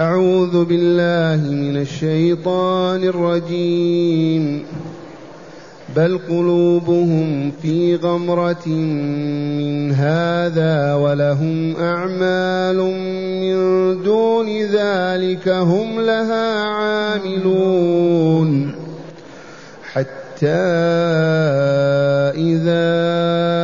أعوذ بالله من الشيطان الرجيم. بل قلوبهم في غمرة من هذا ولهم أعمال من دون ذلك هم لها عاملون. حتى إذا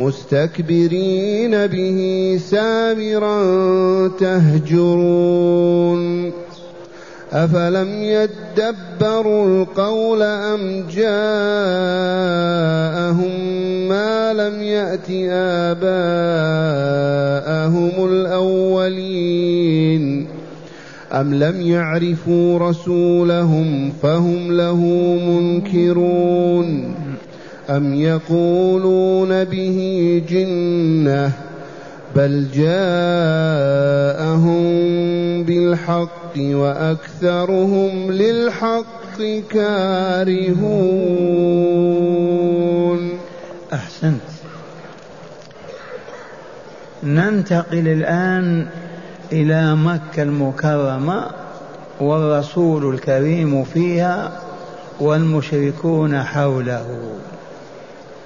مستكبرين به سامرا تهجرون. أفلم يدبروا القول أم جاءهم ما لم يأت آباءهم الأولين؟ أم لم يعرفوا رسولهم فهم له منكرون؟ أم يقولون به جنة بل جاءهم بالحق وأكثرهم للحق كارهون أحسنت. ننتقل الآن إلى مكة المكرمة والرسول الكريم فيها والمشركون حوله.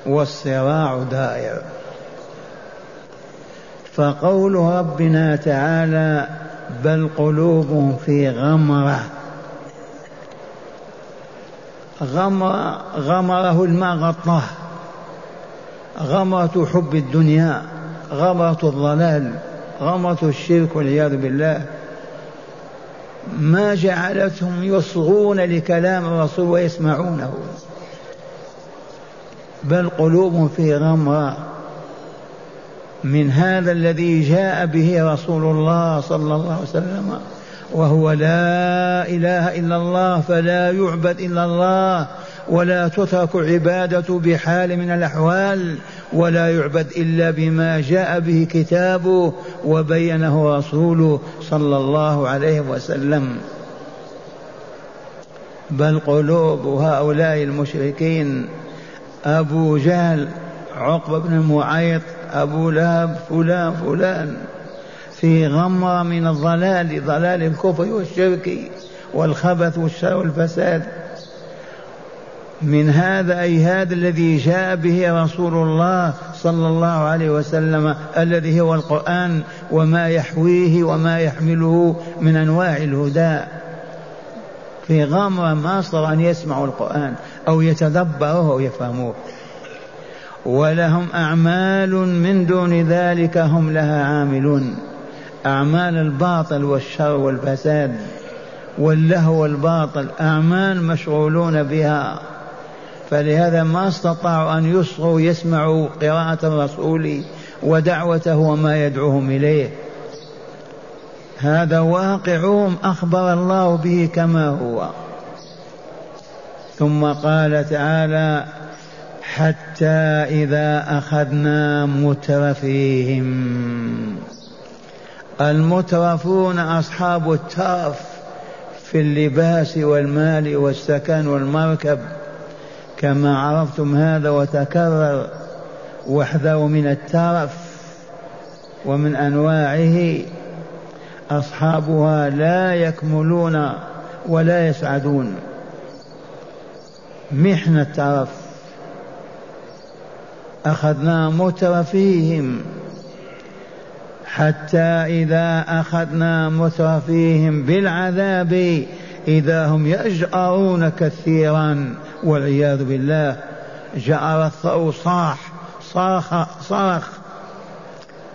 والصراع دائر. فقول ربنا تعالى بل قلوبهم في غمرة. غمر غمره الماء غطاه غمرة حب الدنيا غمرة الضلال غمرة الشرك والعياذ بالله. ما جعلتهم يصغون لكلام الرسول ويسمعونه. بل قلوبهم في غمرة. من هذا الذي جاء به رسول الله صلى الله عليه وسلم وهو لا إله إلا الله فلا يعبد إلا الله ولا تترك العبادة بحال من الأحوال ولا يعبد إلا بما جاء به كتابه وبينه رسوله صلى الله عليه وسلم. بل قلوب هؤلاء المشركين أبو جهل عقبة بن معيط أبو لهب فلان فلان. في غمرة من الضلال ضلال الكفر والشرك والخبث والشر والفساد. من هذا أي هذا الذي جاء به رسول الله صلى الله عليه وسلم الذي هو القرآن وما يحويه وما يحمله من أنواع الهدى. في غمرة ما صار أن يسمعوا القرآن أو يتدبروه أو يفهموه ولهم أعمال من دون ذلك هم لها عاملون. أعمال الباطل والشر والفساد واللهو والباطل أعمال مشغولون بها. فلهذا ما استطاعوا أن يصغوا يسمعوا قراءة الرسول ودعوته وما يدعوهم إليه. هذا واقعهم أخبر الله به كما هو. ثم قال تعالى حتى إذا أخذنا مترفيهم. المترفون أصحاب الترف في اللباس والمال والسكن والمركب. كما عرفتم هذا وتكرر واحذروا من الترف ومن أنواعه. أصحابها لا يكملون ولا يسعدون. محن الترف أخذنا مترفيهم. حتى إذا أخذنا مترفيهم بالعذاب إذا هم يجأرون كثيرا والعياذ بالله جأر الثأر صاح صاخ صرخ.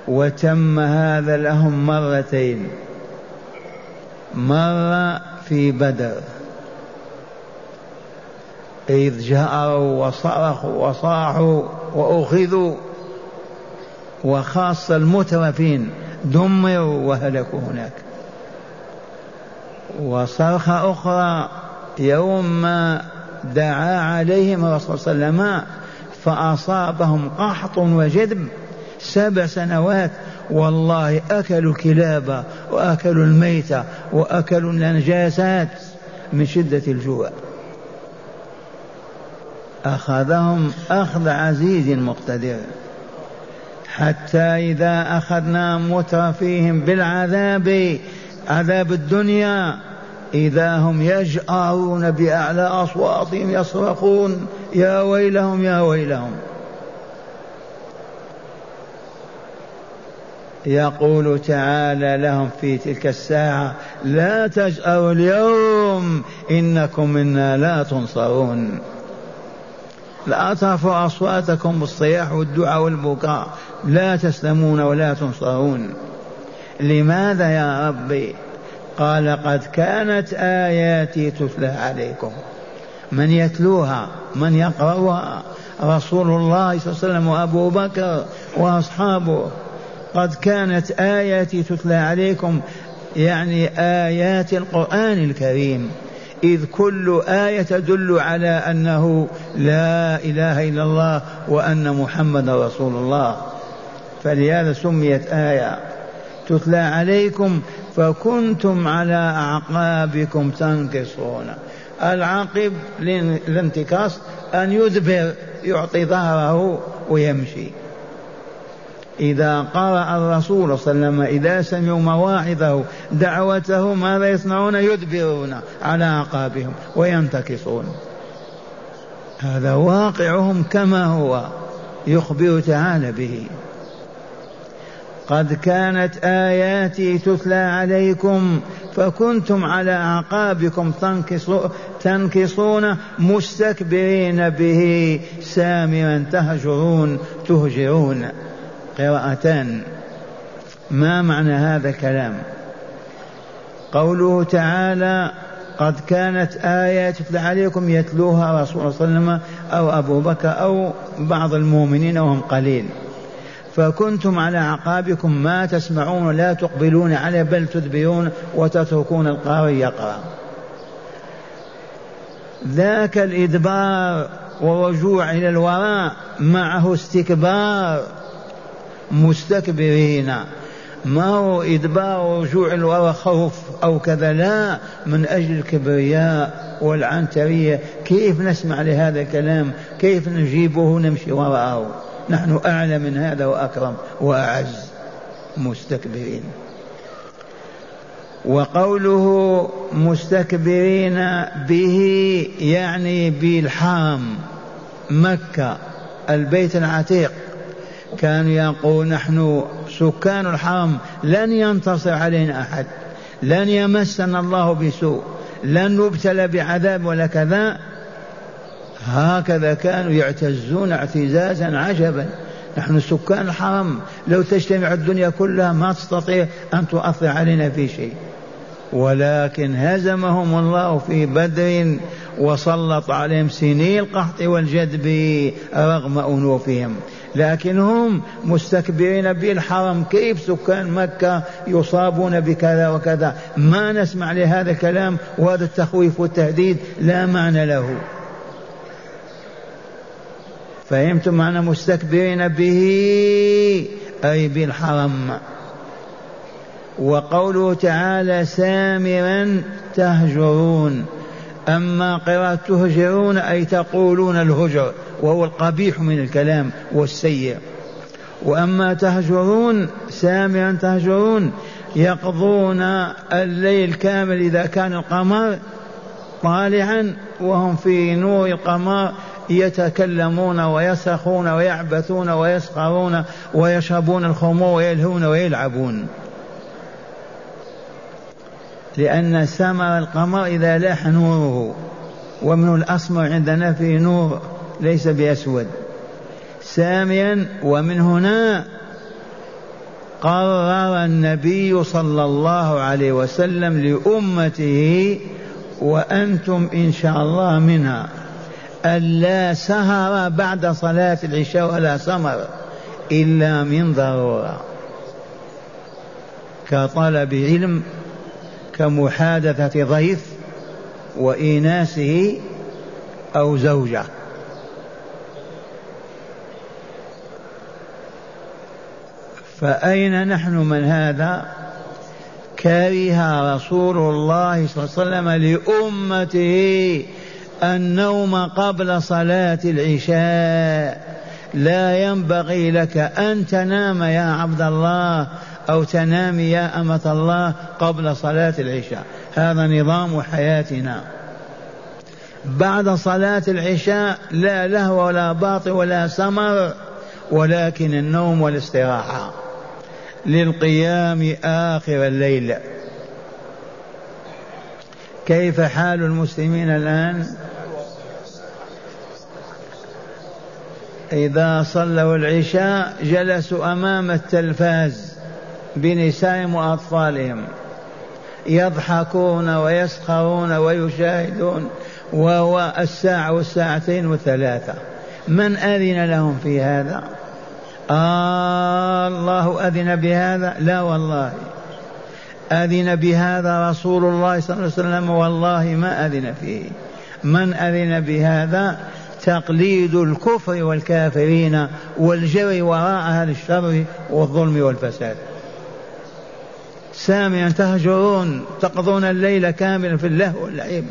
وتم هذا لهم مرتين. مرة في بدر. إذ جأروا وصرخوا وصاحوا وأخذوا وخاصة المترفين دمروا وهلكوا هناك. وصرخة أخرى يوم ما دعا عليهم الرسول صلى الله عليه وسلم فأصابهم قحط وجدب. سبع سنوات والله أكلوا الكلاب وأكلوا الميتة وأكلوا النجاسات من شدة الجوع. أخذهم أخذ عزيز مقتدر حتى إذا أخذنا مترفيهم بالعذاب عذاب الدنيا إذا هم يجأرون بأعلى أصواتهم يصرخون يا ويلهم يا ويلهم. يقول تعالى لهم في تلك الساعة لا تجأروا اليوم إنكم منا لا تنصرون. لا ترفعوا أصواتكم بالصياح والدعاء والبكاء لا تسلمون ولا تنصرون. لماذا يا ربي؟ قال قد كانت آياتي تتلى عليكم. من يتلوها؟ من يقرأها؟ رسول الله صلى الله عليه وسلم وأبو بكر وأصحابه. قد كانت آياتي تتلى عليكم يعني آيات القرآن الكريم إذ كل آية تدل على أنه لا إله إلا الله وأن محمد رسول الله. فلهذا سميت آية تتلى عليكم فكنتم على أعقابكم تنكصون. العاقب الانتكاس أن يدبر يعطي ظهره ويمشي. إذا قرأ الرسول صلى الله عليه وسلم إذا سمعوا مواعظه دعوته ماذا يصنعون؟ يدبرون على أعقابهم وينتكصون هذا واقعهم كما هو يخبر تعالى به. قد كانت آياتي تتلى عليكم فكنتم على أعقابكم تنكصون مستكبرين به سامرا تهجرون تهجرون. قراءتان. ما معنى هذا الكلام؟ قوله تعالى قد كانت آيات تتلى عليكم يتلوها رسول الله صلى الله عليه وسلم أو أبو بكر أو بعض المؤمنين وهم قليل. فكنتم على أعقابكم ما تسمعون ولا تقبلون عليه بل تدبرون وتتركون القارئ يقرأ. ذاك الإدبار والرجوع إلى الوراء معه استكبار. مستكبرين. ما هو إدبار ورجوع الوراء خوف أو كذا؟ لا من أجل الكبرياء والعنترية. كيف نسمع لهذا الكلام؟ كيف نجيبه نمشي وراءه؟ نحن أعلى من هذا وأكرم وأعز مستكبرين. وقوله مستكبرين به يعني بالحرم مكة البيت العتيق. كانوا يقول نحن سكان الحرم لن ينتصر علينا أحد لن يمسنا الله بسوء لن نبتلى بعذاب ولا كذا. هكذا كانوا يعتزون اعتزازا عجبا. نحن سكان الحرم لو تجتمع الدنيا كلها ما تستطيع أن تؤثر علينا في شيء. ولكن هزمهم الله في بدر وسلط عليهم سنين القحط والجدب رغم أنوفهم. لكن هم مستكبرين بالحرم. كيف سكان مكة يصابون بكذا وكذا؟ ما نسمع لهذا الكلام وهذا التخويف والتهديد لا معنى له. فهمتم معنى مستكبرين به؟ أي بالحرم. وقوله تعالى سامرا تهجرون. أما قراءة تهجرون أي تقولون الهجر. وهو القبيح من الكلام والسيء. وأما تهجرون سامرا تهجرون يقضون الليل كامل إذا كان القمر طالعا وهم في نور القمر يتكلمون ويسخون ويعبثون ويسخرون ويشربون الخمور ويلهون ويلعبون. لأن سمر القمر إذا لاح نوره ومن الأسمر عندنا في نور ليس بأسود. ساميا ومن هنا قرر النبي صلى الله عليه وسلم لأمته وأنتم إن شاء الله منها ألا سهر بعد صلاة العشاء ولا سمر إلا من ضرورة. كطلب علم كمحادثة ضيف وإيناسه أو زوجة. فأين نحن من هذا؟ كره رسول الله صلى الله عليه وسلم لأمته النوم قبل صلاة العشاء. لا ينبغي لك أن تنام يا عبد الله أو تنام يا أمة الله قبل صلاة العشاء. هذا نظام حياتنا. بعد صلاة العشاء لا لهو ولا باطل ولا سمر ولكن النوم والاستراحة. للقيام آخر الليل. كيف حال المسلمين الآن؟ إذا صلوا العشاء جلسوا أمام التلفاز بنسائهم وأطفالهم. يضحكون ويسخرون ويشاهدون وهو الساعة والساعتين والثلاثة من أذن لهم في هذا؟ آه الله أذن بهذا؟ لا والله. أذن بهذا رسول الله صلى الله عليه وسلم والله ما أذن فيه. من أذن بهذا؟ تقليد الكفر والكافرين والجري وراء أهل الشر والظلم والفساد. سامعا تهجرون تقضون الليل كاملا في اللهو واللعب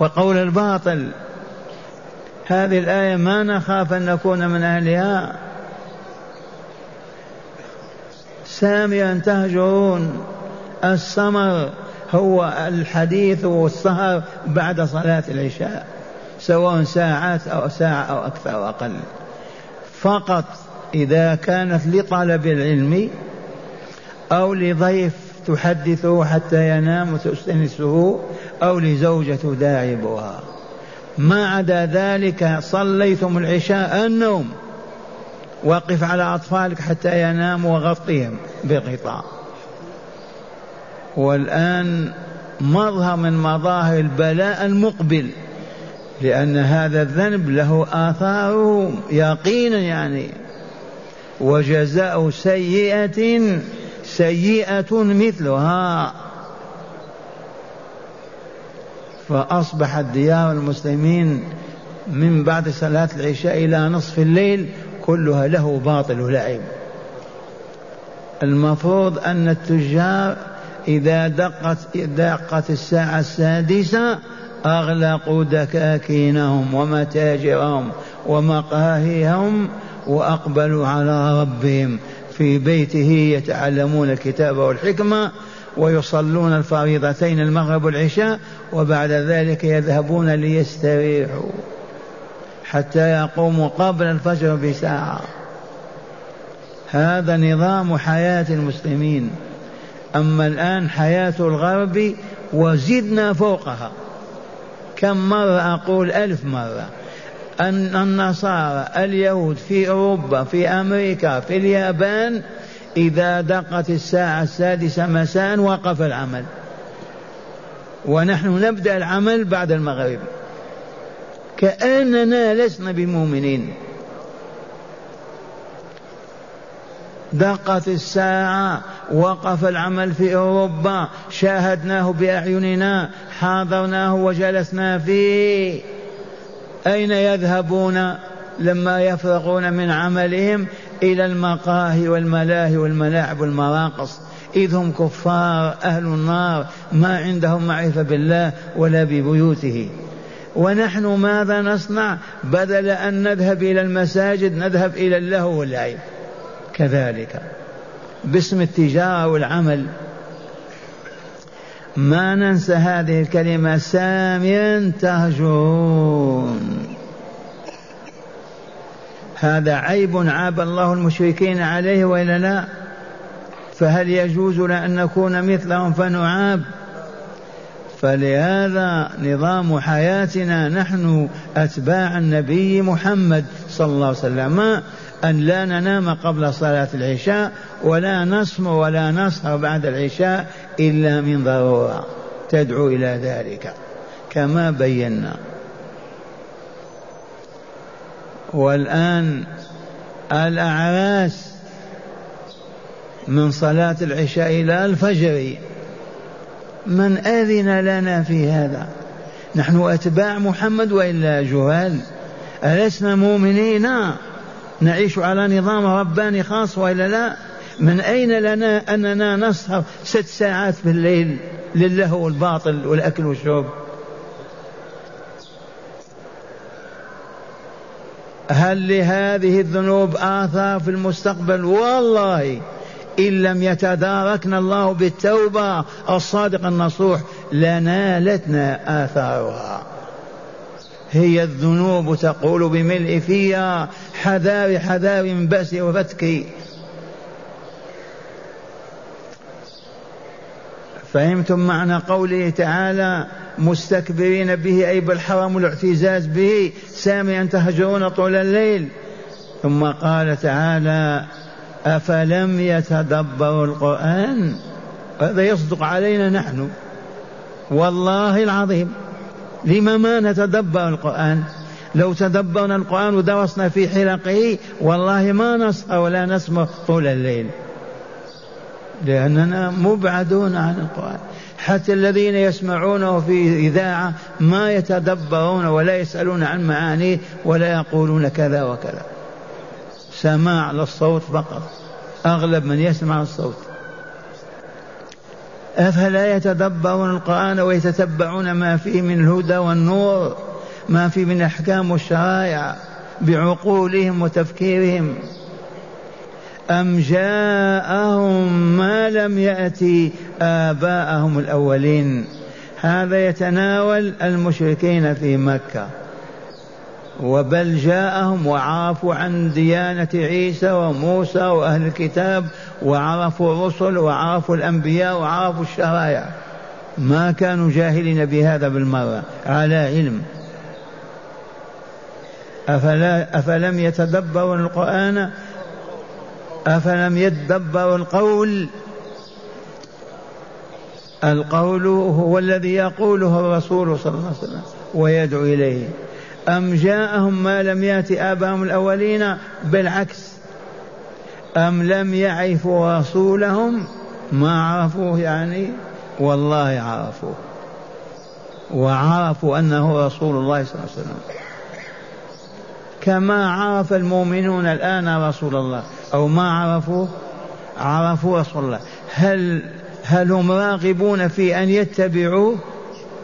وقول الباطل هذه الآية ما نخاف أن نكون من أهلها. سامعا تهجرون. السمر هو الحديث والسهر بعد صلاة العشاء سواء ساعات أو ساعة أو أكثر أو أقل. فقط إذا كانت لطلب العلم أو لضيف تحدثه حتى ينام وتستنسه أو لزوجة تداعبها ما عدا ذلك صليتم العشاء النوم. وقف على أطفالك حتى يناموا وغطيهم بغطاء. والآن مظهر من مظاهر البلاء المقبل لأن هذا الذنب له آثاره يقينا يعني. وجزاء سيئة سيئة مثلها. فأصبحت ديار المسلمين من بعد صلاة العشاء إلى نصف الليل كلها له باطل ولعب المفروض أن التجار إذا دقت دقت الساعة السادسة أغلقوا دكاكينهم ومتاجرهم ومقاهيهم وأقبلوا على ربهم في بيته يتعلمون الكتاب والحكمة ويصلون الفريضتين المغرب والعشاء وبعد ذلك يذهبون ليستريحوا. حتى يقوموا قبل الفجر بساعة. هذا نظام حياة المسلمين. أما الآن حياة الغرب وزدنا فوقها. كم مرة أقول ألف مرة. أن النصارى اليهود في أوروبا في أمريكا في اليابان إذا دقت الساعة السادسة مساء وقف العمل. ونحن نبدأ العمل بعد المغرب. كأننا لسنا بمؤمنين. دقت الساعة وقف العمل في أوروبا شاهدناه بأعيننا حاضرناه وجلسنا فيه. أين يذهبون لما يفرغون من عملهم إلى المقاهي والملاهي والملاعب والمراقص؟ إذ هم كفار أهل النار ما عندهم معرفة بالله ولا ببيوته. ونحن ماذا نصنع؟ بدل أن نذهب إلى المساجد نذهب إلى اللهو واللعب كذلك. باسم التجارة والعمل. ما ننسى هذه الكلمة؟ ساميا تهجرون هذا عيب عاب الله المشركين عليه وإلا لا؟ فهل يجوز لنا ان نكون مثلهم فنعاب؟ فلهذا نظام حياتنا نحن أتباع النبي محمد صلى الله عليه وسلم. أن لا ننام قبل صلاة العشاء ولا نصم ولا نسهر بعد العشاء إلا من ضرورة. تدعو إلى ذلك. كما بينا. والآن الأعراس من صلاة العشاء إلى الفجر. من أذن لنا في هذا؟ نحن أتباع محمد وإلا جهال؟ ألسنا مؤمنين؟ نعيش على نظام رباني خاص وإلا لا؟ من أين لنا أننا نسهر ست ساعات في الليل للهو والباطل والأكل والشرب؟ هل لهذه الذنوب آثار في المستقبل؟ والله إن لم يتداركنا الله بالتوبة الصادق النصوح لنالتنا آثارها. هي الذنوب تقول بملء فيها حذار حذار من بأس وفتك. فهمتم معنى قوله تعالى مستكبرين به أي بالحرام والاعتزاز به ساميا تهجرون طول الليل. ثم قال تعالى أفلم يتدبروا القرآن؟ هذا يصدق علينا نحن. والله العظيم لما ما نتدبر القرآن؟ لو تدبرنا القرآن ودرسنا في حلقه والله ما نسهر ولا نسمع طول الليل. لأننا مبعدون عن القرآن. حتى الذين يسمعونه في إذاعة ما يتدبرون ولا يسألون عن معانيه ولا يقولون كذا وكذا. سماع للصوت فقط. أغلب من يسمع الصوت. أفلا يتدبرون القرآن ويتتبعون ما فيه من الهدى والنور ما فيه من أحكام والشرائع بعقولهم وتفكيرهم. أم جاءهم ما لم يأتي آباءهم الأولين؟ هذا يتناول المشركين في مكة. وبل جاءهم وعرفوا عن ديانة عيسى وموسى وأهل الكتاب وعرفوا الرسل وعرفوا الأنبياء وعرفوا الشرائع ما كانوا جاهلين بهذا بالمرة على علم. أفلا أفلم يتدبروا القرآن؟ أفلم يدبروا القول؟ القول هو الذي يقوله الرسول صلى الله عليه وسلم ويدعو إليه. أم جاءهم ما لم يأت آباءهم الأولين؟ بالعكس. أم لم يعرفوا رسولهم؟ ما عرفوه يعني؟ والله عرفوه. وعرفوا أنه رسول الله صلى الله عليه وسلم. كما عرف المؤمنون الآن رسول الله. أو ما عرفوا عرفوا رسول الله. هل هل هم راغبون في أن يتبعوه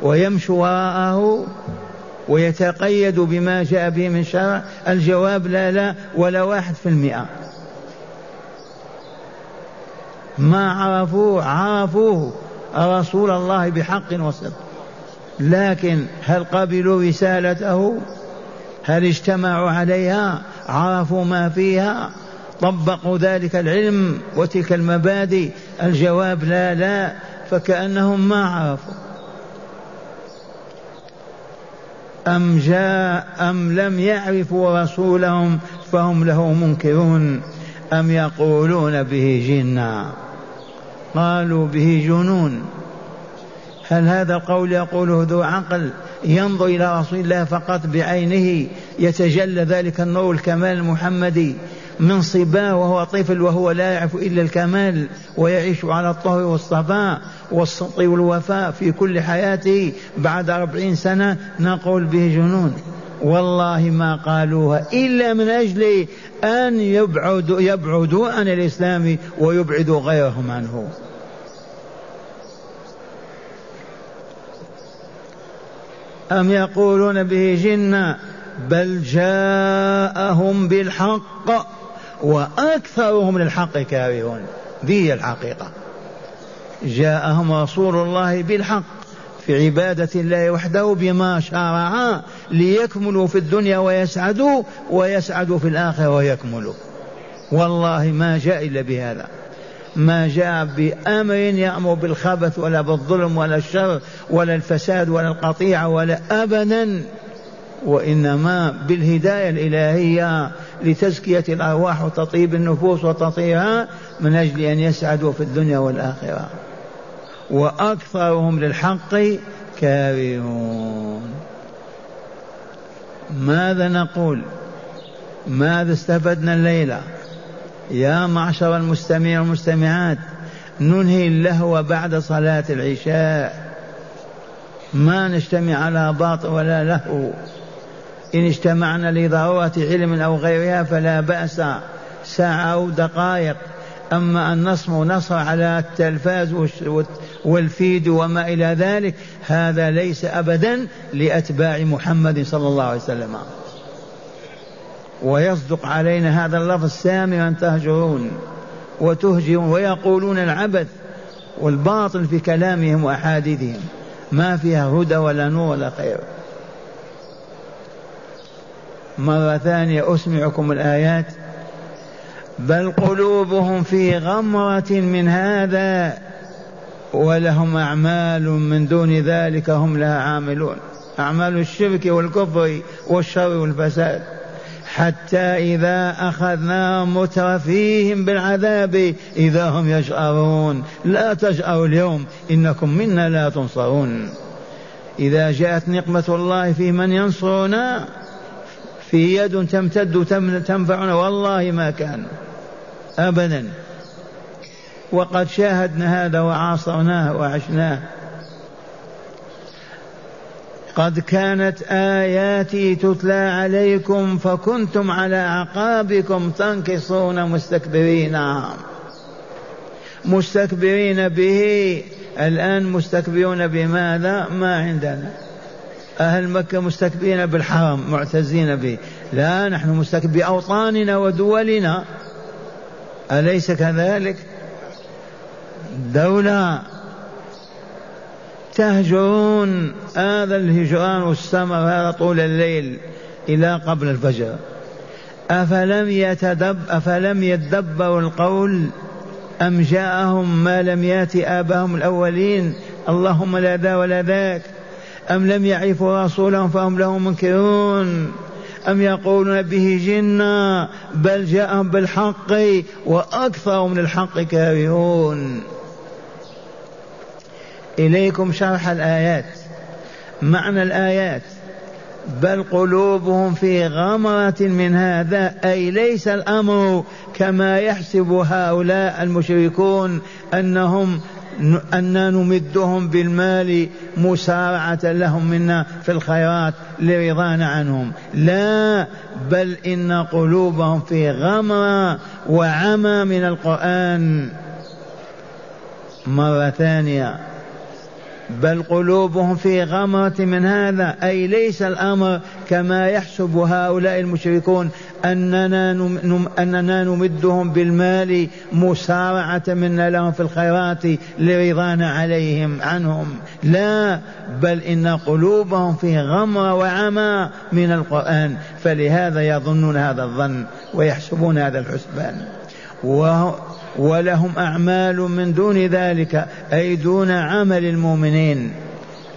ويمشوا وراءه؟ ويتقيدوا بما جاء به من شرع الجواب لا لا ولا واحد في المئة. ما عرفوه عرفوه رسول الله بحق وصدق. لكن هل قبلوا رسالته؟ هل اجتمعوا عليها؟ عرفوا ما فيها؟ طبقوا ذلك العلم وتلك المبادئ؟ الجواب لا لا فكأنهم ما عرفوا. أم جاء أم لم يعرفوا رسولهم فهم له منكرون. أم يقولون به جنا قالوا به جنون. هل هذا القول يقوله ذو عقل؟ ينظر إلى رسول الله فقط بعينه. يتجلى ذلك النور الكمال المحمدي. من صباه وهو طفل وهو لا يعرف إلا الكمال ويعيش على الطهر والصفاء والصدق والوفاء في كل حياته. بعد أربعين سنة نقول به جنون. والله ما قالوها إلا من أجل أن يبعدوا, يبعدوا عن الإسلام ويبعدوا غيرهم عنه. أم يقولون به جنة؟ بل جاءهم بالحق. وأكثرهم للحق كارهون. ذي الحقيقة. جاءهم رسول الله بالحق في عبادة الله وحده بما شرع ليكملوا في الدنيا ويسعدوا ويسعدوا في الآخرة ويكملوا. والله ما جاء إلا بهذا. ما جاء بأمر يأمر بالخبث ولا بالظلم ولا الشر ولا الفساد ولا القطيعة ولا أبدا وإنما بالهداية الإلهية لتزكية الأرواح وتطيب النفوس وتطهيرها من أجل أن يسعدوا في الدنيا والآخرة. وأكثرهم للحق كارهون. ماذا نقول؟ ماذا استفدنا الليلة؟ يا معشر المستمعين والمستمعات ننهي اللهو بعد صلاة العشاء. ما نجتمع على باطل ولا لهو. إن اجتمعنا لضرورة علم أو غيرها فلا بأس ساعة أو دقائق. أما أن نصم نصر على التلفاز والفيد وما إلى ذلك هذا ليس أبدا لأتباع محمد صلى الله عليه وسلم. ويصدق علينا هذا اللفظ سامرا تهجرون وتهجرون ويقولون العبث والباطل في كلامهم وأحاديثهم. ما فيها هدى ولا نور ولا خير. مرة ثانية أسمعكم الآيات. بل قلوبهم في غمرة من هذا ولهم أعمال من دون ذلك هم لها عاملون. أعمال الشرك والكفر والشر والفساد. حتى إذا أخذنا مترفيهم بالعذاب إذا هم يجأرون لا تجأروا اليوم إنكم منا لا تنصرون. إذا جاءت نقمة الله في من ينصرنا في يد تمتد تنفعنا. والله ما كان. أبدا. وقد شاهدنا هذا وعاصرناه وعشناه. قد كانت آياتي تتلى عليكم فكنتم على أعقابكم تنكصون مستكبرين. مستكبرين به. الآن مستكبرون بماذا؟ ما عندنا. أهل مكة مستكبرين بالحرم معتزين به. لا نحن مستكبرين بأوطاننا ودولنا. أليس كذلك؟ دولة تهجرون هذا الهجران والسمر هذا طول الليل إلى قبل الفجر. أفلم يتدب أفلم يدبروا القول أم جاءهم ما لم يأت آباهم الأولين؟ اللهم لا ذا ولا ذاك. أم لم يعرفوا رسولهم فهم له منكرون؟ أم يقولون به جنة بل جاءهم بالحق وأكثر من الحق كارهون؟ إليكم شرح الآيات. معنى الآيات. بل قلوبهم في غمرة من هذا أي ليس الأمر كما يحسب هؤلاء المشركون أنهم أن نمدهم بالمال مسارعة لهم منا في الخيرات لرضانا عنهم. لا بل إن قلوبهم في غمرة وعمى من القرآن. مرة ثانية. بل قلوبهم في غمرة من هذا. أي ليس الأمر كما يحسب هؤلاء المشركون أننا, نم أننا نمدهم بالمال مسارعة منا لهم في الخيرات لرضانا عليهم عنهم. لا بل إن قلوبهم في غمرة وعمى من القرآن. فلهذا يظنون هذا الظن ويحسبون هذا الحسبان. ولهم أعمال من دون ذلك أي دون عمل المؤمنين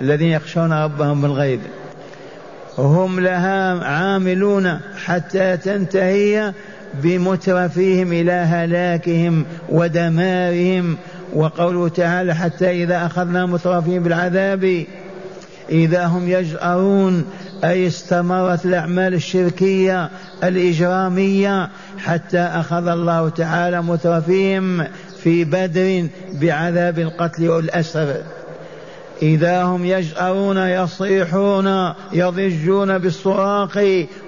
الذين يخشون ربهم بالغيب. هم لها عاملون حتى تنتهي بمترفيهم إلى هلاكهم ودمارهم. وقوله تعالى حتى إذا أخذنا مترفيهم بالعذاب إذا هم يجأرون أي استمرت الأعمال الشركية الإجرامية حتى أخذ الله تعالى مترفيهم في بدر بعذاب القتل والأسر. إذا هم يجأرون يصيحون يضجون بالصراخ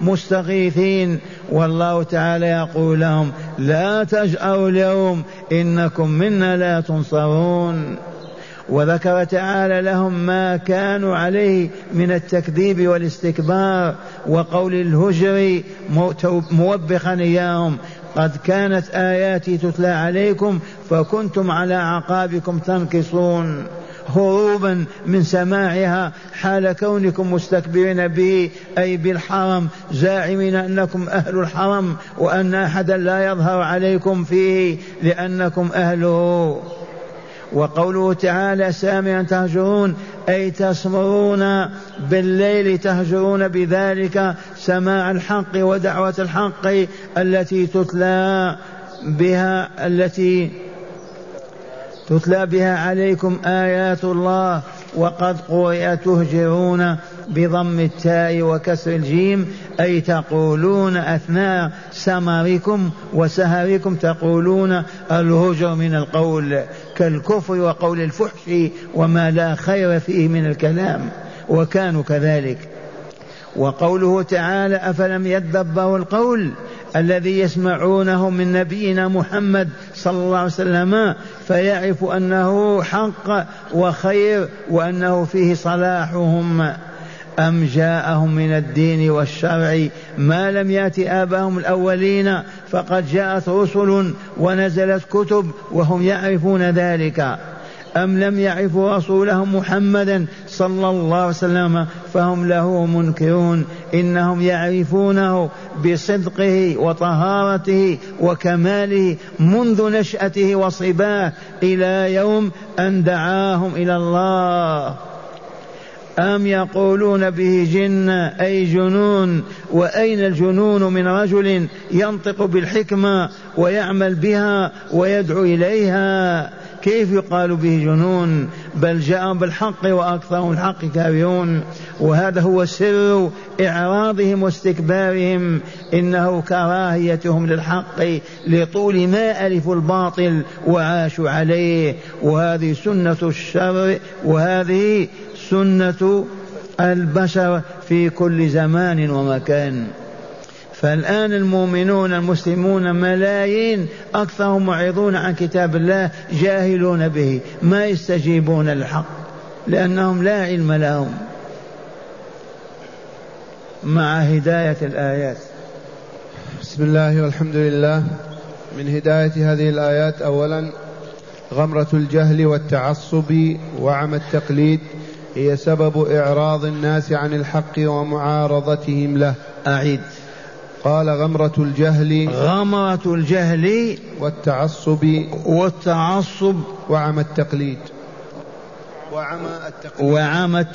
مستغيثين. والله تعالى يقول لهم لا تجأروا اليوم إنكم منا لا تنصرون. وذكر تعالى لهم ما كانوا عليه من التكذيب والاستكبار وقول الهجر موبخا إياهم. قد كانت آياتي تتلى عليكم فكنتم على اعقابكم تنكصون. هروبا من سماعها حال كونكم مستكبرين به أي بالحرم زاعمين أنكم أهل الحرم وأن احدا لا يظهر عليكم فيه لأنكم أهله. وقوله تعالى سامعا تهجرون أي تسمرون بالليل تهجرون بذلك سماع الحق ودعوة الحق التي تتلى بها التي تتلى بها عليكم آيات الله وقد قرئ تهجرون بضم التاء وكسر الجيم أي تقولون أثناء سمركم وسهركم تقولون الهجر من القول كالكفر وقول الفحش وما لا خير فيه من الكلام وكانوا كذلك. وقوله تعالى أفلم يدبروا القول الذي يسمعونه من نبينا محمد صلى الله عليه وسلم فيعرف أنه حق وخير وأنه فيه صلاحهم. أم جاءهم من الدين والشرع ما لم يأت آباهم الأولين فقد جاءت رسل ونزلت كتب وهم يعرفون ذلك. أم لم يعرفوا رسولهم محمدا صلى الله عليه وسلم فهم له منكرون. إنهم يعرفونه بصدقه وطهارته وكماله منذ نشأته وصباه إلى يوم أن دعاهم إلى الله. أم يقولون به جنة أي جنون؟ وأين الجنون من رجل ينطق بالحكمة ويعمل بها ويدعو إليها؟ كيف يقال به جنون؟ بل جاء بالحق وأكثرهم الحق كارهون وهذا هو سر إعراضهم واستكبارهم. إنه كراهيتهم للحق لطول ما ألفوا الباطل وعاشوا عليه. وهذه سنة الشر وهذه سنة البشر في كل زمان ومكان. فالآن المؤمنون المسلمون ملايين أكثرهم معرضون عن كتاب الله جاهلون به ما يستجيبون للحق لأنهم لا علم لهم. مع هداية الآيات. بسم الله والحمد لله. من هداية هذه الآيات أولا غمرة الجهل والتعصب وعمى التقليد هي سبب إعراض الناس عن الحق ومعارضتهم له. أعيد. قال غمرة الجهل غمرة الجهل والتعصب والتعصب وعمى التقليد. وعمى التقليد. وعمى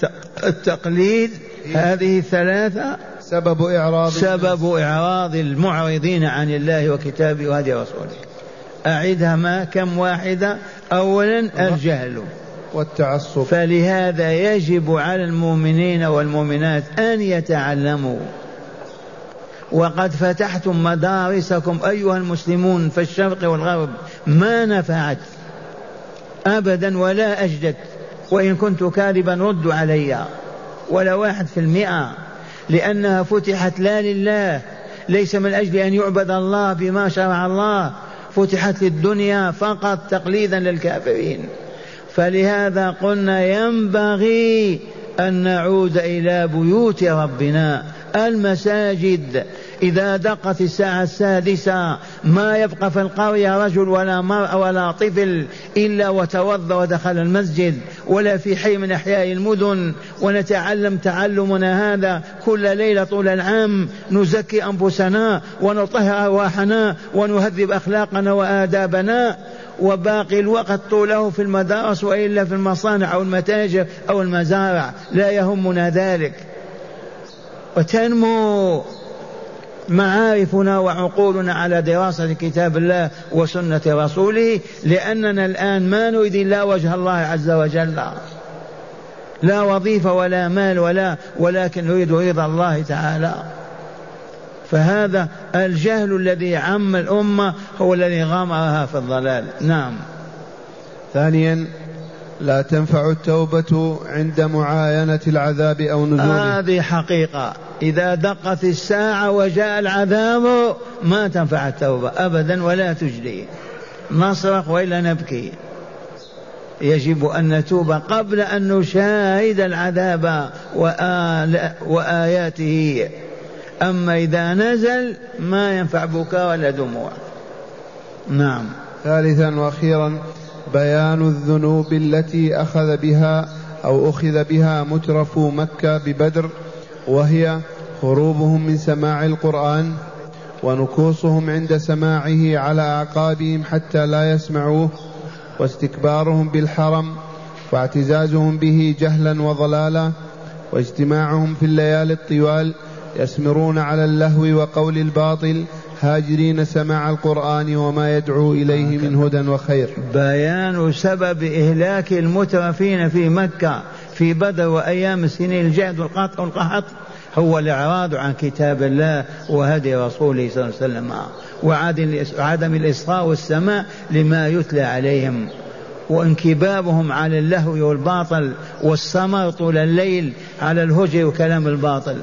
التقليد. هذه ثلاثة. سبب إعراض سبب. إعراض المعرضين عن الله وكتابه وهدي رسوله. أعدها ما كم واحدة. أولا الجهل. والتعصب. فلهذا يجب على المؤمنين والمؤمنات أن يتعلموا وقد فتحتم مدارسكم أيها المسلمون في الشرق والغرب. ما نفعت أبدا ولا أجدت وإن كنت كاذبا ردوا علي. ولا واحد في المئة. لأنها فتحت لا لله. ليس من أجل أن يعبد الله بما شرع الله. فتحت للدنيا فقط تقليدا للكافرين. فلهذا قلنا ينبغي أن نعود إلى بيوت ربنا. المساجد. إذا دقت الساعة السادسة ما يبقى في القرية رجل ولا مرأة ولا طفل إلا وتوضأ ودخل المسجد ولا في حي من أحياء المدن. ونتعلم تعلمنا هذا كل ليلة طول العام. نزكي أنفسنا ونطهر أرواحنا ونهذب أخلاقنا وآدابنا. وباقي الوقت طوله في المدارس وإلا في المصانع أو المتاجر أو المزارع. لا يهمنا ذلك. وتنمو معارفنا وعقولنا على دراسة كتاب الله وسنة رسوله لأننا الآن ما نريد إلا وجه الله عز وجل. لا وظيفة ولا مال ولا ولكن نريد رضا الله تعالى. فهذا الجهل الذي عم الأمة هو الذي غمرها في الضلال. نعم. ثانيا لا تنفع التوبة عند معاينة العذاب أو نزوله. هذه حقيقة. إذا دقت الساعة وجاء العذاب ما تنفع التوبة أبدا ولا تجدي نصرخ وإلا نبكي. يجب أن نتوب قبل أن نشاهد العذاب وآياته. أما إذا نزل ما ينفع بكاء ولا دموع. نعم. ثالثا وأخيرا بيان الذنوب التي أخذ بها أو أخذ بها مترفو مكة ببدر. وهي هروبهم من سماع القرآن ونكوصهم عند سماعه على أعقابهم حتى لا يسمعوه واستكبارهم بالحرم واعتزازهم به جهلا وضلالا واجتماعهم في الليالي الطوال يسمرون على اللهو وقول الباطل هاجرين سماع القرآن وما يدعو إليه من هدى وخير. بيان سبب إهلاك المترفين في مكة. في بدر وأيام السنين الجهد والقطع والقحط هو الإعراض عن كتاب الله وهدي رسوله صلى الله عليه وسلم وعدم الإسراء والسماء لما يتلى عليهم. وانكبابهم على اللهو والباطل والسمر طول الليل على الهجر وكلام الباطل.